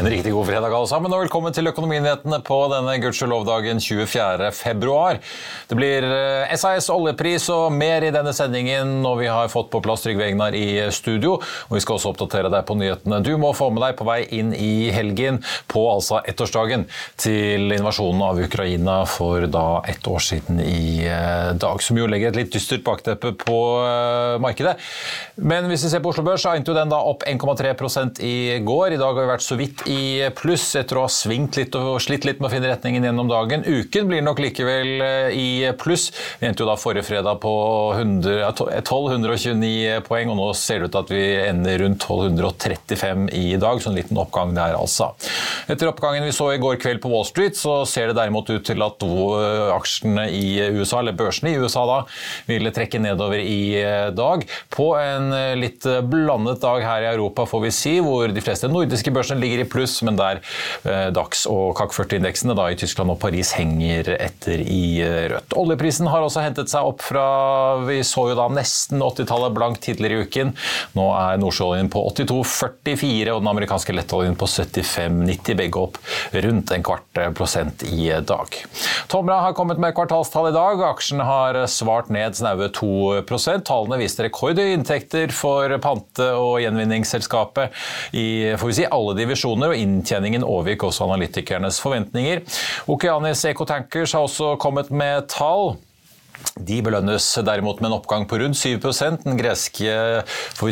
En riktig god fredag alle sammen, og velkommen til Økonominyhetene på denne gudskjelovdagen 24. februar. Det blir SAS oljepris og mer i denne sendingen og vi har fått på plass Trygve Egnar i studio. Og vi skal også oppdatere deg på nyhetene du må få med deg på vei inn i helgen på altså ettårsdagen til invasjonen av Ukraina for da ett år siden i dag. Som jo legger et litt dystert bakteppe på markedet. Men hvis vi ser på Oslo Børs, så endte jo den da opp 1,3 i går. I dag har vi vært så vidt i pluss etter å ha svingt litt og slitt litt med å finne retningen gjennom dagen. Uken blir nok likevel i pluss. Vi endte jo da forrige fredag på 100, 1229 poeng, og nå ser det ut til at vi ender rundt 1235 i dag, så en liten oppgang der altså. Etter oppgangen vi så i går kveld på Wall Street, så ser det derimot ut til at aksjene i USA, eller børsene i USA da, ville trekke nedover i dag. På en litt blandet dag her i Europa, får vi si, hvor de fleste nordiske børsene ligger i pluss, men der DAX og CAC 40-indeksene i Tyskland og Paris henger etter i rødt. Oljeprisen har også hentet seg opp fra vi så jo da nesten 80-tallet blankt tidligere i uken. Nå er nordsjøoljen på 82,44 og den amerikanske lettoljen på 75,90, begge opp rundt en kvart prosent i dag. Tomra har kommet med kvartalstall i dag, Aksjen har svart ned snaue 2 Tallene viste rekordhøye inntekter for pante- og gjenvinningsselskapet i får vi si, alle divisjoner og inntjeningen overgikk også analytikernes forventninger. Okeanis Ecotankers har også kommet med tall. De belønnes derimot med en oppgang på rundt 7 Den greske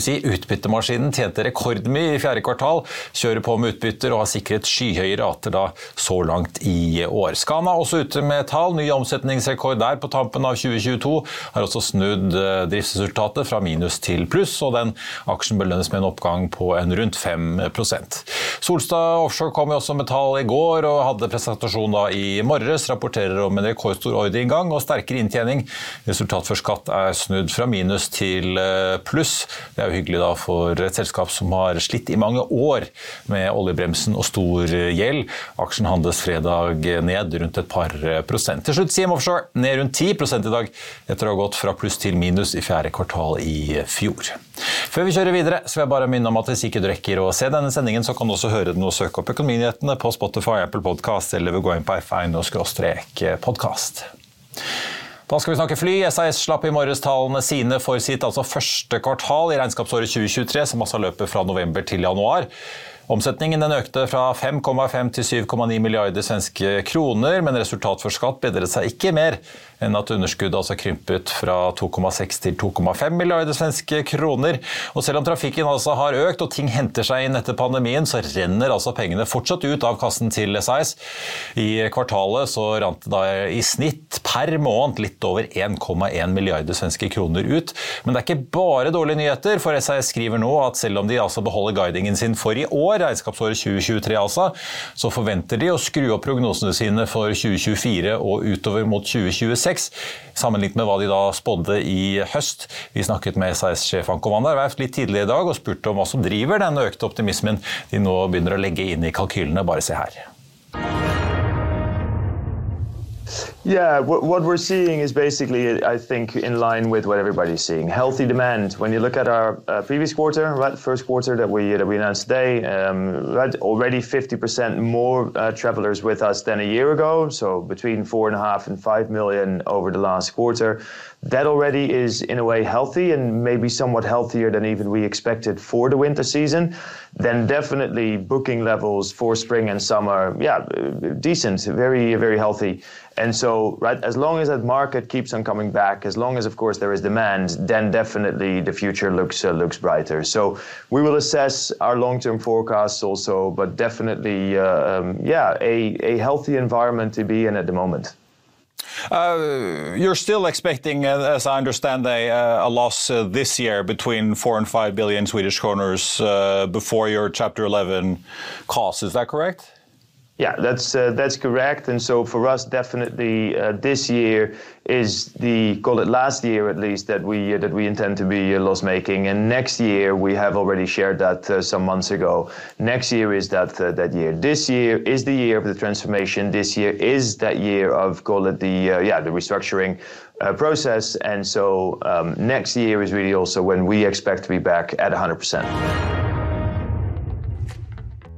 si, utbyttemaskinen tjente rekordmye i fjerde kvartal, kjører på med utbytter og har sikret skyhøye rater da så langt i år. Skana også ute med tall. Ny omsetningsrekord der på tampen av 2022. Har også snudd driftsresultatet fra minus til pluss, og den aksjen belønnes med en oppgang på en rundt 5 Solstad Offshore kom jo også med tall i går og hadde presentasjon da i morges. Rapporterer om en rekordstor ordreinngang og sterkere inntjening Resultat før skatt er snudd fra minus til pluss. Det er jo hyggelig da for et selskap som har slitt i mange år med oljebremsen og stor gjeld. Aksjen handles fredag ned rundt et par prosent. Til slutt CM Offshore ned rundt 10 i dag, etter å ha gått fra pluss til minus i fjerde kvartal i fjor. Før vi kjører videre, så vil jeg bare minne om at hvis ikke du rekker å se denne sendingen, så kan du også høre den og søke opp Økonominyhetene på Spotify, Apple Podcast eller ved å gå inn på f1-podkast. Da skal vi snakke fly. SAS slapp i morges tallene sine for sitt altså første kvartal i regnskapsåret 2023, som altså løper fra november til januar. Omsetningen den økte fra 5,5 til 7,9 milliarder svenske kroner, men resultat for skatt bedret seg ikke mer enn at underskuddet altså krympet fra 2,6 til 2,5 milliarder svenske kroner. Og selv om trafikken altså har økt og ting henter seg inn etter pandemien, så renner altså pengene fortsatt ut av kassen til SAS. I kvartalet så rant det da i snitt per måned litt over 1,1 milliarder svenske kroner ut. Men det er ikke bare dårlige nyheter, for SAS skriver nå at selv om de altså beholder guidingen sin for i år, regnskapsåret 2023 altså, så forventer de å skru opp prognosene sine for 2024 og utover mot 2026 sammenlignet med hva de da spådde i høst. Vi snakket med SAS-sjef Anko van der Werft litt tidligere i dag og spurte om hva som driver den økte optimismen de nå begynner å legge inn i kalkylene. Bare se her. Yeah, what, we're seeing is basically, I think, in line with what everybody's seeing. Healthy demand. When you look at our uh, previous quarter, right, first quarter that we that we announced today, um, right, already 50% more uh, travelers with us than a year ago. So between four and a half and five million over the last quarter. That already is in a way healthy and maybe somewhat healthier than even we expected for the winter season. Then definitely booking levels for spring and summer, yeah, decent, very very healthy. And so, right, as long as that market keeps on coming back, as long as, of course, there is demand, then definitely the future looks uh, looks brighter. So we will assess our long-term forecasts also, but definitely, uh, um, yeah, a, a healthy environment to be in at the moment. Uh, you're still expecting, uh, as I understand, a, uh, a loss uh, this year between four and five billion Swedish kroners uh, before your Chapter 11 costs. Is that correct? Yeah, that's uh, that's correct. And so for us, definitely uh, this year is the call it last year at least that we uh, that we intend to be uh, loss making. And next year we have already shared that uh, some months ago. Next year is that uh, that year. This year is the year of the transformation. This year is that year of call it the yeah the restructuring. process and so um, next year is really also when we expect to be back at 100 percent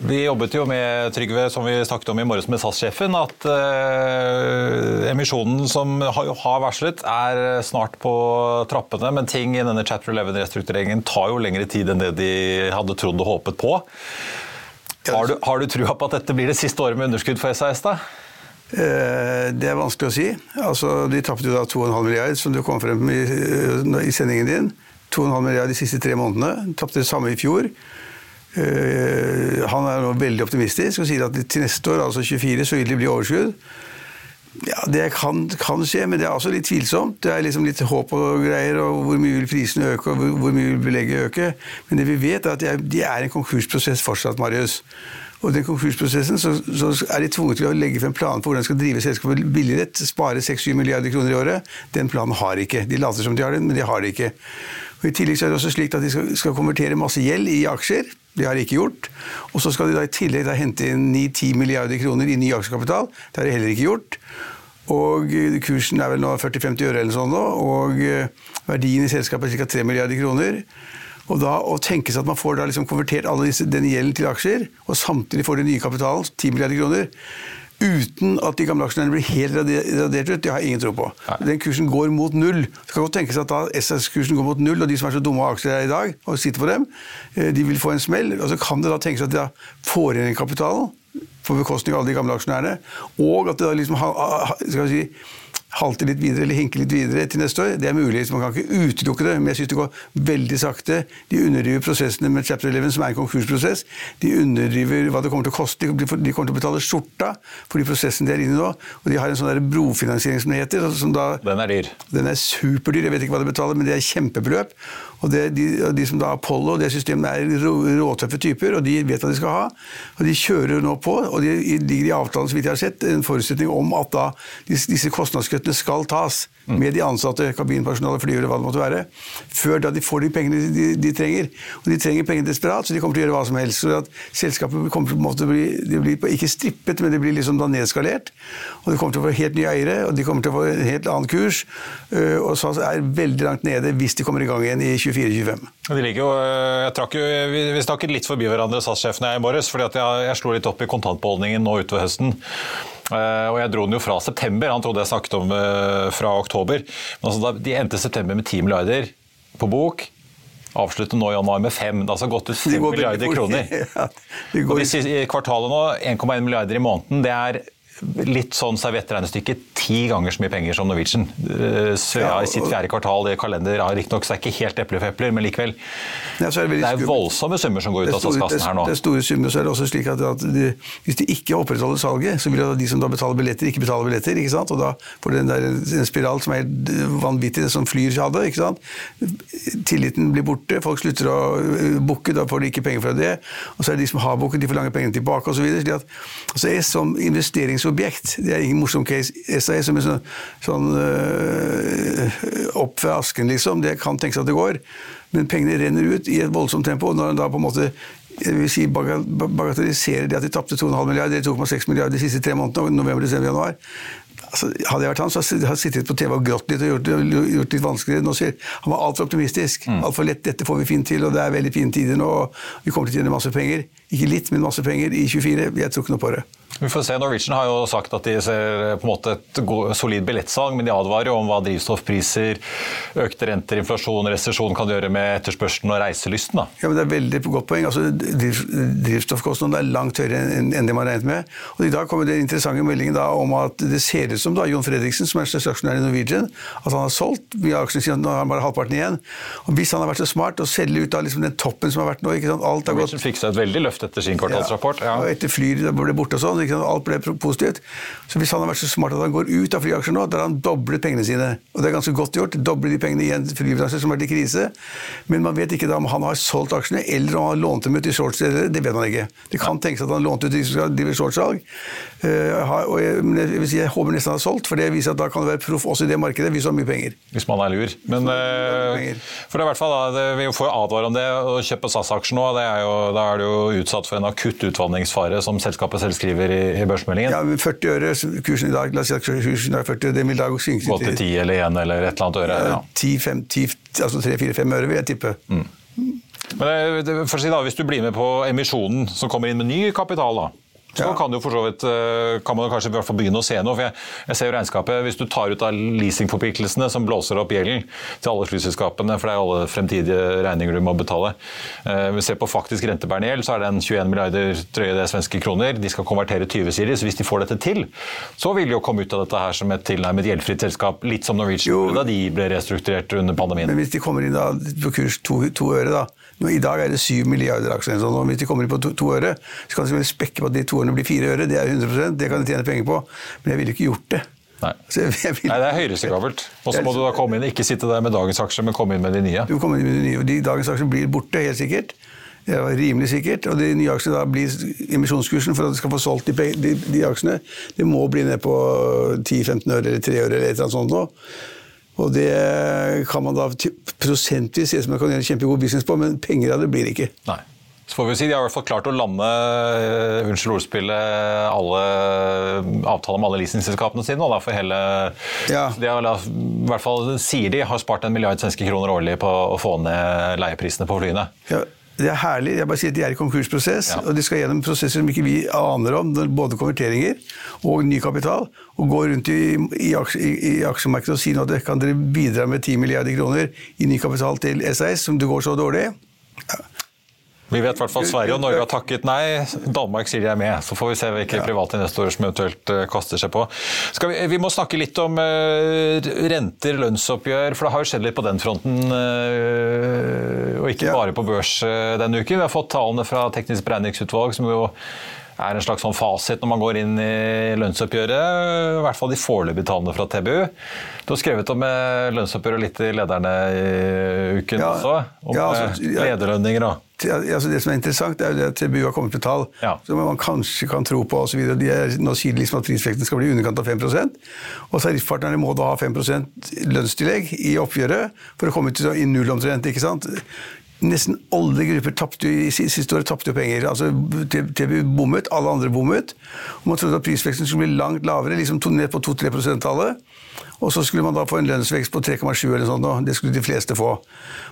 Vi jobbet jo med Trygve, som vi snakket om i morges med SAS-sjefen, at eh, emisjonen som har, har, varslet, er snart på trappene. Men ting i denne Chapter 11-restruktureringen tar jo lengre tid enn det de hadde trodd og håpet på. Har du, har du trua på at dette blir det siste året med underskudd for SAS? da? Eh, det er vanskelig å si. Altså, de tapte jo da 2,5 milliard, som du kom frem med i, i sendingen din. 2,5 milliard de siste tre månedene. Tapte det samme i fjor. Uh, han er nå veldig optimistisk og sier at til neste år, altså 24, så vil det bli overskudd. Ja, Det kan, kan, skje, men det er også litt tvilsomt. Det er liksom litt håp og greier, og hvor mye vil prisene øke, og hvor, hvor mye vil belegget øke. Men det vi vet, er at det er, de er en konkursprosess fortsatt, Marius. Og den konkursprosessen så, så, er de tvunget til å legge frem planer for hvordan de skal drive selskapet billigere, spare 6-7 milliarder kroner i året. Den planen har de ikke. De later som de har den, men de har det ikke. Og I tillegg så er det også slik at de skal, skal konvertere masse gjeld i aksjer. Det har de ikke gjort. Og så skal de da i tillegg da hente inn 9-10 milliarder kroner i ny aksjekapital. Det har de heller ikke gjort. Og eh, kursen er vel nå 40-50 øre eller sånn nå, og eh, verdien i selskapet er ca. 3 milliarder kroner. Og da å tenke seg at man får da liksom konvertert all denne gjelden til aksjer, og samtidig får den nye kapitalen, 10 milliarder kroner, uten at de gamle aksjonærene blir helt radert ut, det har jeg ingen tro på. Nei. Den kursen går mot null. Det kan godt tenkes at da SS-kursen går mot null, og de som er så dumme av aksjer i dag, og sitter på dem, eh, de vil få en smell. Og så kan det da tenkes at de får inn kapitalen på bekostning av alle de gamle aksjonærene, og at det da liksom skal vi si, halte litt videre eller hinke litt videre til neste år. Det er mulig, man kan ikke utelukke det, men jeg syns det går veldig sakte. De underdriver prosessene med Chapter 11, som er en konkursprosess. De underdriver hva det kommer til å koste. De kommer til å betale skjorta for de prosessene de er inne i nå. Og de har en sånn brofinansiering, som det heter. Som da, den er dyr. Den er superdyr. Jeg vet ikke hva de betaler, men det er kjempebeløp. Og det, de, de, som da Apollo, det systemet er råtøffe typer, og de vet hva de skal ha. Og de kjører nå på, og de ligger i avtalen, så vidt jeg har sett, en forutsetning om at da disse kostnadskuttene skal tas med de ansatte, kabinpersonale, flyvere, hva det måtte være, før da de får de pengene de, de, trenger. Og de trenger pengene desperat, så de kommer til å gjøre hva som helst. Så at selskapet kommer til å bli, de blir ikke strippet, men det blir liksom da nedskalert. Og de kommer til å få helt nye eiere, og de kommer til å få en helt annen kurs. Øh, og så er veldig langt nede hvis de kommer i gang igjen i 24-25. De ligger jo, øh, jeg trakk jo, vi, vi snakket litt forbi hverandre, SAS-sjefene i morges, fordi jeg, jeg slo litt opp i kontantbeholdningen nå utover høsten. Eh, og jeg dro den jo fra september, han trodde jeg snakket om eh, fra oktober. Men altså, de endte september med 10 milliarder på bok. Avslutte nå i januar med 5. Det har altså gått ut 5 milliarder kroner. ja, og de, I kvartalet nå 1,1 milliarder i måneden. Det er litt sånn servettregnestykke ti ganger så mye penger som Norwegian. Eh, Svea i sitt fjerde kvartal i kalender har riktignok ikke helt epler for epler, men likevel. Ja, så er det, Det er voldsomme summer som går ut er av statskassen her nå. Det er store summer, så er det også slik at, at de, hvis de ikke opprettholder salget, så vil de som da betaler billetter, ikke betale billetter. ikke sant? Og da får du den der en spiral som er helt vanvittig, det som Flyr hadde. ikke sant? Tilliten blir borte, folk slutter å øh, booke, da får de ikke penger fra det. Og så er det de som har booket, de får lange pengene tilbake osv. Altså SAS som investeringsobjekt, det er ingen morsom case. SAS som en sånn, sånn øh, opp fra asken, liksom, det kan tenkes at det går. Men pengene renner ut i et voldsomt tempo. og når en da på en måte jeg vil si bagatelliserer det at de tapte 2,5 milliarder, eller 2,6 milliarder de siste tre månedene, november, desember, januar. Altså, hadde jeg vært han, så hadde jeg sittet på TV og grått litt og gjort det gjort litt vanskeligere. Nå sier han var altfor optimistisk. Altfor lett. Dette får vi fint til, og det er veldig fine tider nå. og Vi kommer til å tjene masse penger. Ikke litt, men masse penger i 24. Jeg tror ikke noe på det. Vi får se. Norwegian har jo sagt at de ser på en måte et solid billettsalg, men de advarer jo om hva drivstoffpriser, økte renter, inflasjon, resesjon kan gjøre med etterspørselen og reiselysten. da. Ja, men Det er veldig godt poeng. Altså, driv, drivstoffkostnadene er langt høyere enn, det man regnet med. Og I dag kommer det interessante meldingen da om at det ser ut som da Jon Fredriksen, som er største aksjonær i Norwegian, at han har solgt mye av aksjene sine, nå har han bare halvparten igjen. Og Hvis han har vært så smart å selge ut av liksom den toppen som har vært nå ikke sant? Alt har gått Norwegian fikk seg et veldig løft etter sin kvartalsrapport. ja. Ja. Og etter Flyr ble borte og sånn? Alt ble positivt. Så hvis han har vært så smart at han går ut av flyaksjer nå, da har han doblet pengene sine. Og det er ganske godt gjort. Doble de pengene igjen til flybransjen som har vært i krise. Men man vet ikke da om han har solgt aksjene, eller om han har lånt dem ut i shortsteder. Det vet man ikke. Det kan tenkes at han lånte ut de som skal drive shortsalg. Eh, og jeg, jeg, si, jeg håper nesten han har solgt, for det viser at da kan du være proff også i det markedet hvis du har mye penger. Hvis man er lur. Men eh, penger. for det er i hvert fall da, det, vi får advare om det. Å kjøpe SAS-aksjer nå, det er jo, da er du jo utsatt for en akutt utvanningsfare, som selskapet selv skriver i, i børsmeldingen. Ja, 40 øre, kursen i dag, la oss si at kursen er 40 øre, det vil da synke Gå til 10 eller 1 eller et eller annet øre. Ja. 10, 5, 10, altså 3-4-5 øre, vil jeg tippe. Men det, det, å si da, Hvis du blir med på emisjonen som kommer inn med ny kapital, da, så Ja. kan, du for så vidt, eh, kan man kanskje i hvert fall begynne å se noe. for jeg, jeg ser jo regnskapet, Hvis du tar ut av leasingforpliktelsene som blåser opp gjelden til alle flyselskapene, for det er alle fremtidige regninger du må betale eh, Vi ser på faktisk rentebærende gjeld, så er den 21 milliarder drøye det svenske kroner. De skal konvertere 20 sider, så hvis de får dette til, så vil de jo komme ut av dette her som et tilnærmet gjeldfritt selskap, litt som Norwegian Jo. da de ble restrukturert under pandemien. Men hvis de kommer inn da, på kurs to, to øre, da I dag er det 7 milliarder aksjer. sånn, Hvis de kommer inn på to, to øre, så kan de spekke på at de to ørene blir fire øre. Det er 100% det kan de tjene penger på. Men jeg ville ikke gjort det. Nei. Så jeg, jeg vil, Nei, det er høyrisikabelt. Og så må du da komme inn, ikke sitte der med dagens aksjer, men komme inn med de nye. Du kommer inn med de nye, og de Dagens aksjer blir borte, helt sikkert. Det er rimelig sikkert. Og de nye aksjene da blir emisjonskursen for at du skal få solgt de, de, de aksjene. Det må bli ned på 10-15 øre eller 3 øre eller et eller annet sånt nå. Og det kan man da prosentvis se som man kan gjøre en kjempegod business på, men penger av det blir ikke. Nei. Så får vi si De har i hvert fall klart å lande øh, unnskyld ordspillet, alle avtaler med alle leasingselskapene sine. Og da for hele, Ja. de har, i hvert fall sier de har spart en milliard svenske kroner årlig på å få ned leieprisene på flyene. Ja, det er herlig. Jeg bare sier at De er i konkursprosess, Ja. og de skal gjennom prosesser som ikke vi aner om. Både konverteringer og ny kapital. Og gå rundt i, i, i, i aksjemarkedet og si nå at dere kan dere bidra med 10 milliarder kroner i ny kapital til SAS, som det går så dårlig. Vi vet i hvert fall Sverige og Norge har takket nei. Danmark sier de er med. Så får vi se hvilke private investorer som eventuelt øh, kaster seg på. Skal vi, vi må snakke litt om øh, renter, lønnsoppgjør, for det har jo skjedd litt på den fronten. øh, og ikke Ja. bare på børs denne uken. Vi har fått tallene fra Teknisk beregningsutvalg, som jo er en slags sånn fasit når man går inn i lønnsoppgjøret. I hvert fall de foreløpige tallene fra TBU. Du har skrevet om eh, lønnsoppgjøret litt i lederne i uken Ja. også. Om Ja, altså, eh, ja. lederlønninger og altså det som er interessant, er at TBU har kommet med tall Ja. som man kanskje kan tro på. Og så de er, nå sier de liksom at prisvekten skal bli i underkant av 5 Og tariffpartnerne må da ha 5% lønnstillegg i oppgjøret for å komme til i null omtrent. ikke sant? Nesten alle grupper tapte siste året tapte penger. altså TBU bommet, alle andre bommet. Og Man trodde at prisveksten skulle bli langt lavere, liksom ned på 2-3 prosenttallet. Og så skulle man da få en lønnsvekst på 3,7 eller sånt, og det skulle de fleste få.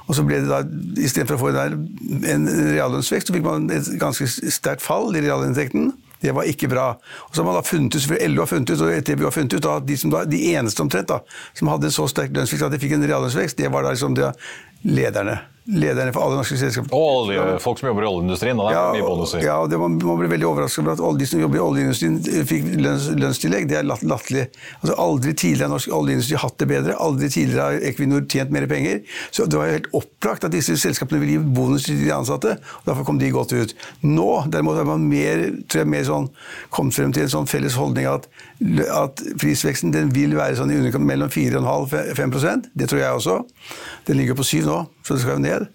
Og så ble det da, istedenfor å få en, reallønnsvekst, så fikk man et ganske sterkt fall i realinntekten. Det var ikke bra. Og så har man da funnet ut, LO har funnet ut, og ETB har funnet ut, at de, da, de eneste omtrent da, som hadde en så sterk lønnsvekst at de fikk en reallønnsvekst, det var da liksom de lederne. Lederne for alle norske selskaper. Og olje, folk som jobber i oljeindustrien. Og det er mye bonuser. Ja, og det, man, man ble veldig overrasket over at alle de som jobber i oljeindustrien eh, fikk lønns, lønnstillegg. Det er latt- latterlig. Altså, aldri tidligere har norsk oljeindustri hatt det bedre. Aldri tidligere har Equinor tjent mer penger. Så det var helt opplagt at disse selskapene ville gi bonus til de ansatte. og Derfor kom de godt ut. Nå derimot er man mer, tror jeg, mer sånn, kommet frem til en sånn felles holdning at, at prisveksten den vil være sånn i underkant mellom 4,5-5% Det tror jeg også. Den ligger på 7 nå, så det skal jo ned.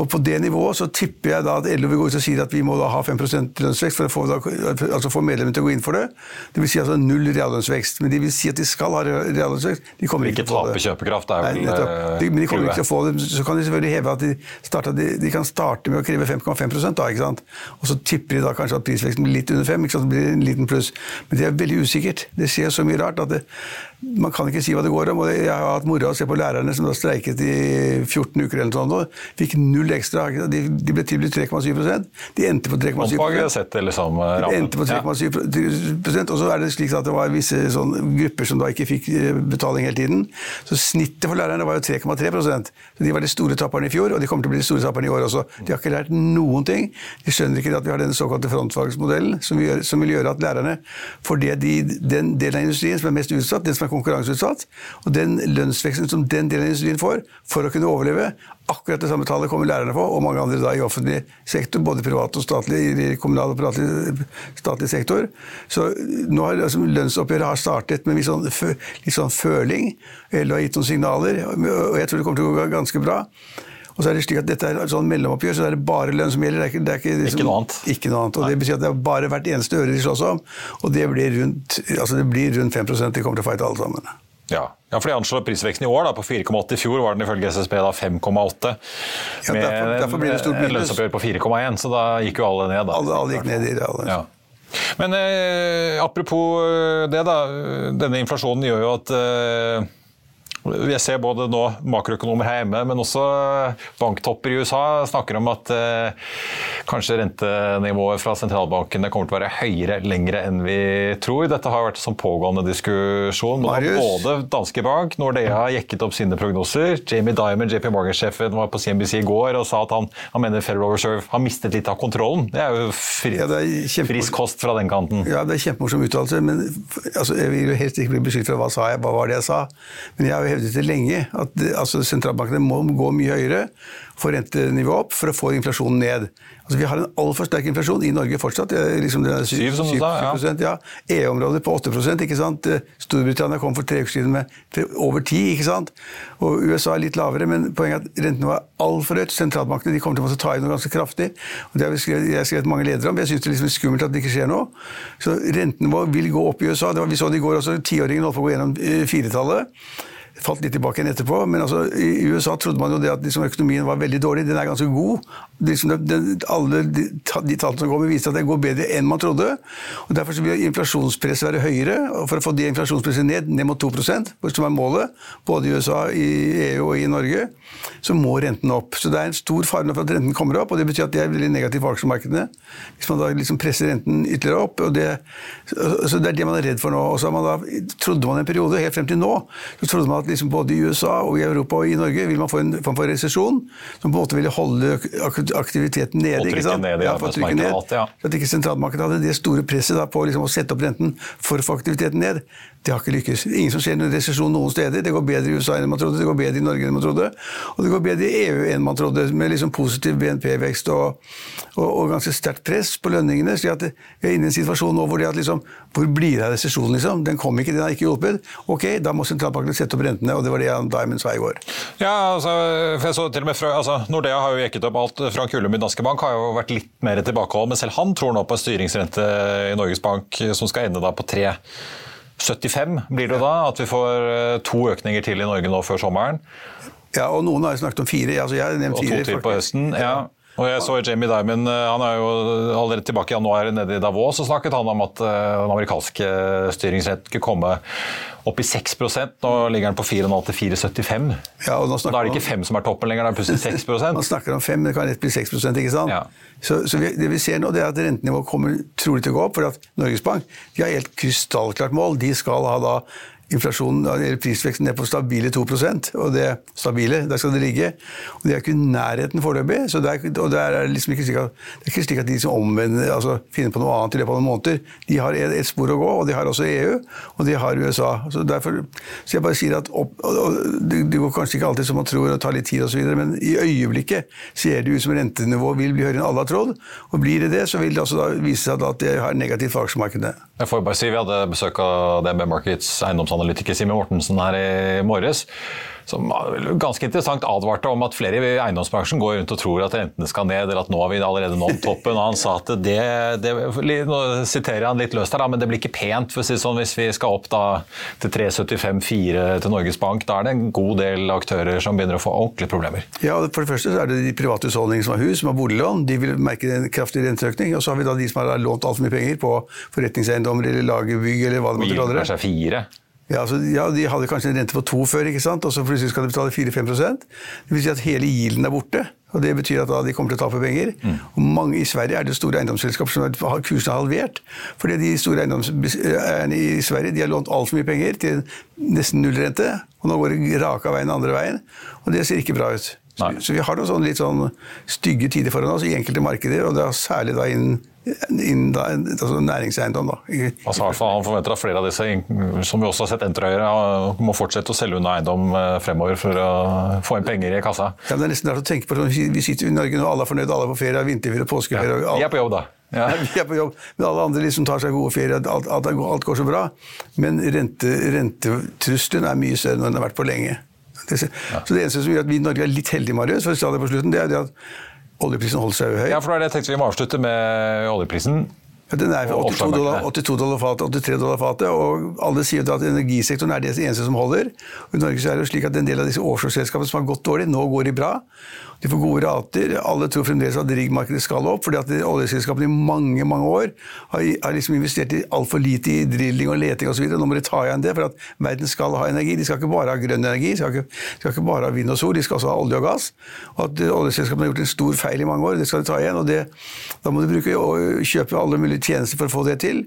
Og På det nivået så tipper jeg da at LO vil gå ut og si at vi må da ha 5% lønnsvekst for å få, altså få medlemmene til å gå inn for det. Det vil si altså null reallønnsvekst. Men de vil si at de skal ha reallønnsvekst. De kommer Ikke ikke til å få tape det. kjøpekraft, er Nei, vel nettopp. de, men de kommer ikke til å få det. Så kan de selvfølgelig heve at de, starter, de, de kan starte med å kreve 5,5 da, ikke sant? Og så tipper de da kanskje at prisveksten blir litt under 5 ikke sant? Det blir en liten pluss. Men det er veldig usikkert. Det skjer så mye rart at det, man kan ikke si hva det går om. og Jeg har hatt moro av å se på lærerne som da streiket i 14 uker eller noe sånt. Fikk null ekstra. De, de ble tilbudt 3,7 De endte på 3,7 Omfaget setter liksom eh, endte på Ja. 3,7 og så er det slik at det var visse grupper som da ikke fikk eh, betaling hele tiden. Så snittet for lærerne var jo 3,3% Så De var de store taperne i fjor, og de kommer til å bli de store taperne i år også. De har ikke lært noen ting. De skjønner ikke at vi har den såkalte frontfagsmodellen, som, som vil gjøre at lærerne får det de, den delen av industrien som er mest utsatt, den som er konkurranseutsatt, og den lønnsveksten som den delen av industrien får for å kunne overleve, Akkurat det samme tallet kommer lærerne på, og mange andre da i offentlig sektor, både privat og statlig, i kommunal og privatlig, statlig sektor. Så nå har altså, lønnsoppgjøret har startet med litt sånn, litt sånn føling. LO har gitt noen signaler, og jeg tror det kommer til å gå ganske bra. Og så er det slik at Dette er sånn mellomoppgjør, så det er bare lønn som gjelder. Det er ikke, det er ikke, liksom- Ikke noe annet. Ikke noe annet. Og det betyr at det er bare hvert eneste øre de slåss om. Og det blir rundt, altså det blir rundt 5 De kommer til å fighte alle sammen. Ja. ja, for de anslår prisveksten i år da, på 4,8. I fjor var den ifølge SSB da 5,8. Ja, Med derfor- derfor blir det stort et minus. lønnsoppgjør på 4,1, så da gikk jo alle ned. Da. Alle, alle gikk ned i realen. Ja. Men eh, apropos eh, det, da. Denne inflasjonen gjør jo at eh, jeg ser både nå makroøkonomer her hjemme, men også banktopper i USA snakker om at eh, kanskje rentenivået fra sentralbankene kommer til å være høyere lengre enn vi tror. Dette har vært en sånn pågående diskusjon. Marius? både Danske Bank, Nordea har jekket opp sine prognoser. Jamie Dimon, JP Morgan-sjefen, var på CNBC i går og sa at han, han mener Federal Reserve har mistet litt av kontrollen. Det er jo fri, Ja, er kjempe- frisk kost fra den kanten. Ja, det er kjempemorsom uttalelse, men altså, jeg vil jo helst ikke bli beskyldt for hva sa jeg, hva var det jeg sa. Men jeg har jo hevdet det lenge, at altså, sentralbankene må gå mye høyere, få rentenivået opp for å få inflasjonen ned. Altså, vi har en altfor sterk inflasjon i Norge fortsatt. er Liksom, det er syv- Syv, som du sa, ja. ja. EU-området på 8% ikke sant? Storbritannia kom for tre uker siden med over 10 ikke sant? Og USA er litt lavere, men poenget er at rentene var altfor høyt. Sentralbankene de kommer til å måtte ta i noe ganske kraftig. og Det har vi skrevet, jeg har skrevet mange ledere om. Jeg syns det er liksom skummelt at det ikke skjer noe. Så rentenivået vil gå opp i USA. Det var, vi så det i går også. Tiåringen holdt på å gå gjennom eh, firetallet. Falt litt tilbake igjen etterpå, men altså, i USA trodde man jo det at liksom, økonomien var veldig dårlig. Den er ganske god. Liksom, den, alle de, de tallene som kommer, viser at den går bedre enn man trodde. og Derfor så vil inflasjonspresset være høyere. og For å få det inflasjonspresset ned, ned mot 2% som er målet, både i USA, i EU og i Norge, så må renten opp. Så det er en stor fare for at renten kommer opp, og det betyr at det er veldig negativt for aksjemarkedene. Hvis man da liksom presser renten ytterligere opp. og det, så- det er det man er redd for nå. Og så man da, trodde man en periode, helt frem til nå, så trodde man at liksom både i USA og i Europa og i Norge vil man få en form for resesjon som på en måte ville holde aktiviteten nede. Og ikke trykke sant? ned i Ja, for arbeidsmarkedet ned. alt, ja. Så at ikke sentralmarkedet hadde det store presset på liksom å sette opp renten for å få aktiviteten ned, det har ikke lykkes. Ingen som ser noen resesjon noen steder. Det går bedre i USA enn man trodde, det går bedre i Norge enn man trodde, og det går bedre i EU enn man trodde, med liksom positiv BNP-vekst og, og, og ganske sterkt press på lønningene. Så vi er inne i en situasjon nå hvor det at liksom, hvor blir det av resesjonen, liksom? Den kom ikke, den har ikke hjulpet. Ok, da må sentralbanken sette opp rentene, og det var det Jan Diamond sa i går. Ja, altså, jeg så til og med fra, altså, Nordea har jo jekket opp alt. Frank Ullum i Danske Bank har jo vært litt mer tilbakeholden, men selv han tror nå på en styringsrente i Norges Bank som skal ende da på 3,75 blir det da. At vi får eh, to økninger til i Norge nå før sommeren. Ja, og noen har jo snakket om fire. Altså, jeg har nevnt Og to til på høsten. ja. Og jeg så Jamie Dimon, eh, han er jo allerede tilbake i januar nede i Davos, og snakket han om at eh, den amerikanske styringsretten skulle komme opp i 6% Nå ligger den på 4,5 til 4,75. Ja, Da er det ikke fem som er toppen lenger, det er plutselig 6 Man snakker om fem, men det kan lett bli 6% ikke sant? Ja. Så, så vi, det vi ser nå, det er at rentenivået kommer trolig til å gå opp, for at Norges Bank de har helt krystallklart mål. De skal ha da inflasjonen, eller prisveksten ned på stabile 2% og det stabile, der skal det ligge. Og Det er ikke i nærheten foreløpig. så det er, og det liksom ikke slik at, det er ikke slik at de som omvender, altså finner på noe annet i løpet av noen måneder. De har et, et, spor å gå, og de har også EU, og de har USA. Så, derfor, så jeg bare sier at opp, det, det, går kanskje ikke alltid som man tror, og tar litt tid osv., men i øyeblikket ser det ut som rentenivået vil bli høyere enn alle har trodd. Og blir det det, så vil det også da vise seg at det har negativt for aksjemarkedet. Jeg får bare si Vi hadde besøk av DNB Markets eiendomsanalytiker Simen Mortensen her i morges som ganske interessant advarte om at flere i eiendomsbransjen går rundt og tror at rentene skal ned, eller at nå har vi allerede nådd toppen. og Han sa at det, det Nå siterer han litt løst her, men det blir ikke pent for å si sånn, hvis vi skal opp da til 3,75-4 til Norges Bank. Da er det en god del aktører som begynner å få ordentlige problemer. Ja, For det første så er det de private husholdningene som har hus, som har boliglån. De vil merke en kraftig renteøkning. Og så har vi da de som har lånt altfor mye penger på forretningseiendommer eller lagerbygg eller hva det måtte kalle det. Seg fire? Ja, altså, ja, De hadde kanskje en rente på to før, ikke sant? og så plutselig skal de betale 4-5% Det vil si at hele gilden er borte. og Det betyr at de kommer til å tape penger. Mm. Og mange I Sverige er det store eiendomsselskaper som har kursene halvert. fordi de store eiendomseierne i Sverige de har lånt altfor mye penger til nesten nullrente. Og nå går det raka veien andre veien. Og det ser ikke bra ut. Så, Så vi har noen sånne litt sånn stygge tider foran oss i enkelte markeder, og det er særlig da innen innen da, altså næringseiendom. Da. Altså, han forventer at flere av disse, som vi også har sett Enterøyere, må fortsette å selge unna eiendom eh, fremover for å få inn penger i kassa. Ja, det er nesten rart å tenke på sånn, Vi sitter i Norge nå, alle er fornøyd, alle er på ferie, vinterferie, påskeferie ja, Vi er på jobb, da. Ja. vi er på jobb, Men alle andre liksom tar seg gode ferier, alt, alt, alt, går så bra. Men rente, rentetrusselen er mye større enn den har vært på lenge. Det. Så det eneste som gjør at vi i Norge er litt heldige, Marius, for å si det på slutten, det er det at oljeprisen holder seg høy. Ja, for det er det jeg tenkte vi må avslutte med oljeprisen. Den er 82 dollar, 82 dollar fatet, 83 dollar fatet, og alle sier at energisektoren er det eneste som holder. Og I Norge så er det slik at en del av disse offshoreselskapene som har gått dårlig, nå går de bra. De får gode rater. Alle tror fremdeles at riggmarkedet skal opp, fordi at oljeselskapene i mange mange år har, har liksom investert i altfor lite i drilling og leting osv. Nå må de ta igjen det, for at verden skal ha energi. De skal ikke bare ha grønn energi, de skal ikke, skal ikke bare ha vind og sol, de skal også ha olje og gass. Og at oljeselskapene har gjort en stor feil i mange år, det skal de ta igjen. og det, Da må de bruke og kjøpe alle mulige tjenester for å få det til.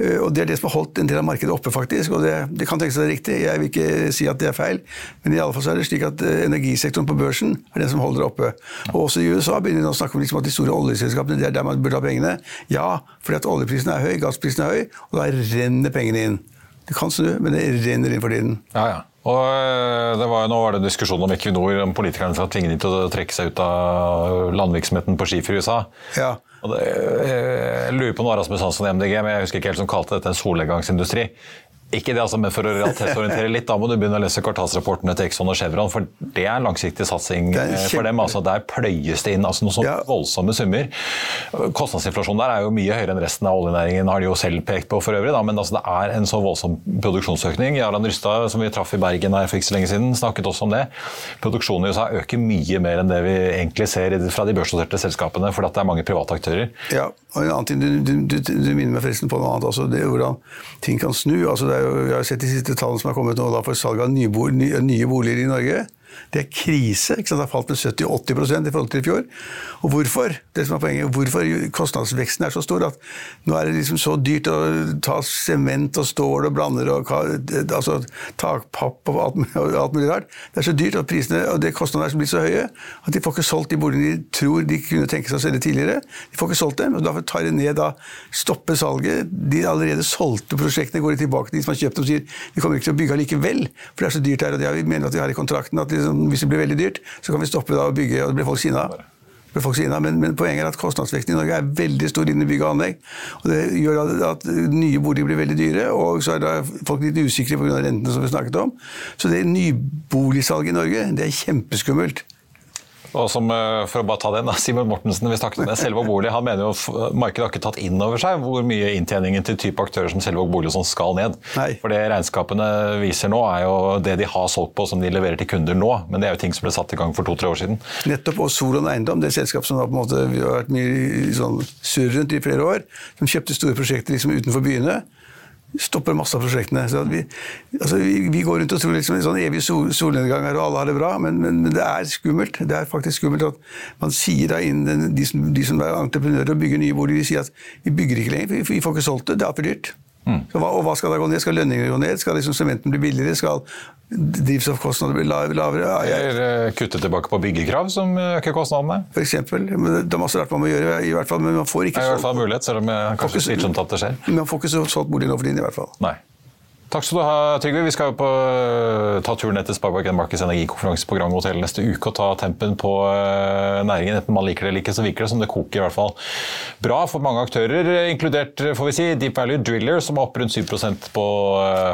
Eh, og Det er det som har holdt en del av markedet oppe, faktisk. og Det, det kan tenkes det er riktig, jeg vil ikke si at det er feil. Men i alle fall så er det slik at eh, energisektoren på børsen er den som holder det oppe. Og også i USA begynner de å snakke om liksom at de store oljeselskapene det er der man burde ha pengene. Ja, fordi at oljeprisen er høy, gassprisen er høy, og da renner pengene inn. Det kan snu, men det renner inn for tiden. Ja, ja. Og eh, det var, nå var det en diskusjon om Equinor, om politikerne skal tvinge dem til å trekke seg ut av landvirksomheten på skifer i USA. Ja. Det, eh, jeg lurer på noe Rasmus Hansson i MDG, men jeg husker ikke helt som kalte dette en solnedgangsindustri. Ikke det, altså, men For å realitetsorientere litt, da må du begynne å lese kvartalsrapportene til Exxon og Chevron. For det er en langsiktig satsing kjempe... Eh, for dem. altså Der pløyes det inn altså noen sånne ja. voldsomme summer. Kostnadsinflasjonen der er jo mye høyere enn resten av oljenæringen, har de jo selv pekt på for øvrig. Da. Men altså, det er en så voldsom produksjonsøkning. Jarand Rystad, som vi traff i Bergen her for ikke så lenge siden, snakket også om det. Produksjonen i USA øker mye mer enn det vi egentlig ser fra de børsnoterte selskapene, fordi det er mange private aktører. Ja, og en annen ting, Du, du, du, du minner meg forresten på noe annet altså, det er Hvordan ting kan snu. altså det er Jeg har sett de siste tallene som har kommet nå for salg av nye boliger i Norge. Det er krise. ikke sant? Det har falt med 70-80 i forhold til i fjor. Og hvorfor? Det som er poenget, hvorfor kostnadsveksten er så stor at nå er det liksom så dyrt å ta sement og stål og blander og altså, takpapp og alt, alt, mulig rart. Det er så dyrt, og prisene og det kostnadene er blitt så høye at de får ikke solgt de boligene de tror de kunne tenke seg å selge tidligere. De får ikke solgt dem, og Derfor tar de ned da, stopper salget. De allerede solgte prosjektene går de tilbake til de som har kjøpt dem og sier vi kommer ikke til å bygge likevel, for det er så dyrt her. og det, har Vi mener at vi har i kontrakten at de liksom, hvis det blir veldig dyrt, så kan vi stoppe da å bygge, og det blir folk sinna. Men, men, poenget er at kostnadsveksten i Norge er veldig stor innen bygg og anlegg. og Det gjør at nye boliger blir veldig dyre, og så er folk litt usikre pga. rentene som vi snakket om. Så det nyboligsalget i Norge det er kjempeskummelt. Og som, eh, for å bare ta den, Simon Mortensen vi snakket med Selvåg bolig, han mener jo markedet har ikke tatt inn over seg hvor mye inntjeningen til type aktører som Selvåg bolig og sånn skal ned. Nei. For det regnskapene viser nå, er jo det de har solgt på som de leverer til kunder nå. Men det er jo ting som ble satt i gang for to-tre år siden. Nettopp. Og Solon Eiendom, det selskapet selskap som har på en måte, har vært mye sånn surr rundt i flere år, som kjøpte store prosjekter liksom utenfor byene stopper masse av prosjektene. Vi, altså vi, vi, går rundt og tror liksom en sånn evig sol, solnedgang og alle har det bra, men, men, men, det er skummelt. Det er faktisk skummelt at man sier da innen de, som, de som er entreprenører og bygger nye boliger, de sier at vi bygger ikke lenger, vi, vi får ikke solgt det, det er for dyrt. Mm. Hva, og hva skal da gå ned? Skal lønningene gå ned? Skal liksom sementen bli billigere? Skal drivstoffkostnadene bli lavere? Ja, jeg... Eller eh, kutte tilbake på byggekrav, som øker kostnadene? For eksempel. Men det er masse rart man må gjøre, i hvert fall, men man får ikke er i hvert fall mulighet, selv om jeg kanskje slitsomt at det skjer. Men man får ikke solgt bolig nå for tiden, i hvert fall. Nei. Takk skal du ha, Trygve. Vi skal på, ta turen etter til Sparebank Markets energikonferanse på Grand Hotel neste uke og ta tempen på uh, næringen. Enten man liker det eller ikke, så virker det som det koker i hvert fall bra for mange aktører, inkludert får vi si, Deep Value Driller, som er opp rundt 7 på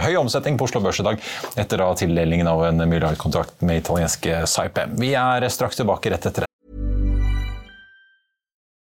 høy omsetning på Oslo Børs i dag, etter da tildelingen av en milliardkontrakt med italienske Saipem. Vi er straks tilbake rett etter.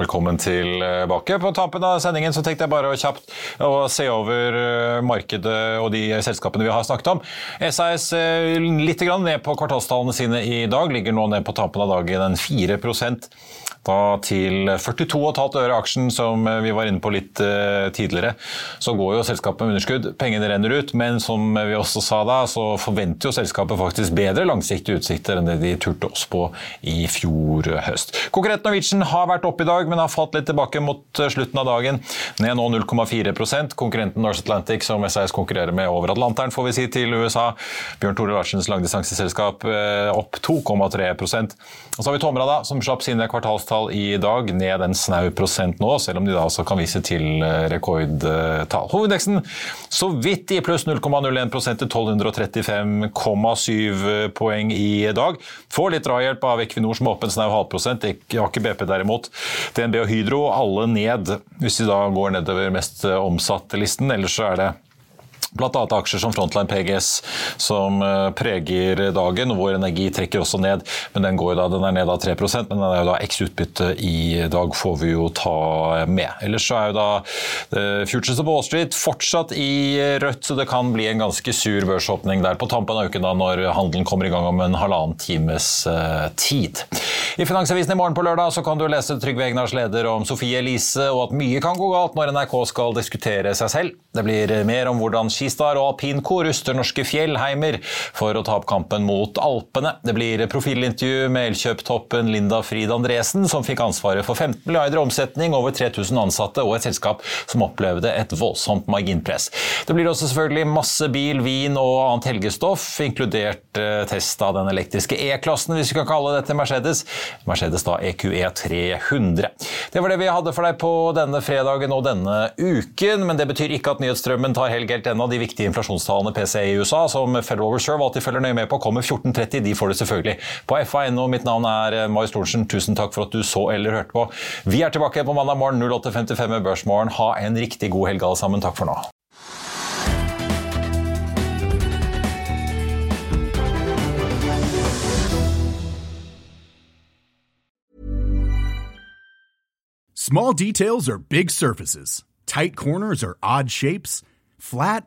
Velkommen tilbake. På tampen av sendingen så tenkte jeg bare kjapt å se over eh, markedet og de selskapene vi har snakket om. SAS litt litt ned på kvartalstallene sine i dag, ligger nå ned på tampen av dagen en 4% da til 42,5 øre aksjen, som vi var inne på litt tidligere. Så går jo selskapet med underskudd, pengene renner ut, men som vi også sa da, så forventer jo selskapet faktisk bedre langsiktige utsikter enn det de turte oss på i fjor høst. Konkurrent Norwegian har vært oppe i dag, men har falt litt tilbake mot eh, slutten av dagen. Ned nå 0,4% Konkurrenten Norse Atlantic, som SAS konkurrerer med over Atlanteren, får vi si, til USA. Bjørn Tore Larsens langdistanseselskap eh, opp 2,3% Og så har vi Tomra, da, som slapp sine kvartalstall i dag, ned en snau prosent nå, selv om de da også kan vise til eh, rekordtall. Hovedindeksen så vidt i pluss 0,01% til 1235,7 poeng i dag. Får litt drahjelp av Equinor som er opp en snau halvprosent, Aker BP derimot. DNB og Hydro alle ned, hvis de da går nedover mest omsatte listen. Ellers så er det Bl.a. aksjer som Frontline PGS som eh, preger dagen. Vår Energi trekker også ned, men den, går da, den er ned av 3% men den er jo da x utbytte i dag, får vi jo ta med. Ellers så er jo da uh, Futures på Wall Street fortsatt i rødt, så det kan bli en ganske sur børsåpning der på tampen av uken da når handelen kommer i gang om en halvannen times uh, tid. I Finansavisen i morgen på lørdag så kan du lese Trygve Egnars leder om Sofie Elise og at mye kan gå galt når NRK skal diskutere seg selv. Det blir mer om hvordan skistar og alpinko ruster norske fjellheimer for å ta opp kampen mot Alpene. Det blir profilintervju med Elkjøp-toppen Linda Frid Andresen, som fikk ansvaret for 15 milliarder omsetning, over 3000 ansatte og et selskap som opplevde et voldsomt marginpress. Det blir også selvfølgelig masse bil, vin og annet helgestoff, inkludert eh, test av den elektriske E-klassen, hvis vi kan kalle dette Mercedes. Mercedes da EQE 300. Det var det vi hadde for deg på denne fredagen og denne uken, men det betyr ikke at nyhetsstrømmen tar helg helt ennå de viktige inflasjonstallene PCE i USA, som Federal Reserve alltid følger nøye med på, kommer 14.30. De får det selvfølgelig på FA.no. Mitt navn er Mai Marius Thorensen. Tusen takk for at du så eller hørte på. Vi er tilbake på mandag morgen 08.55 med Børsmorgen. Ha en riktig god helg alle sammen. Takk for nå. Small details are big surfaces. Tight corners are odd shapes. Flat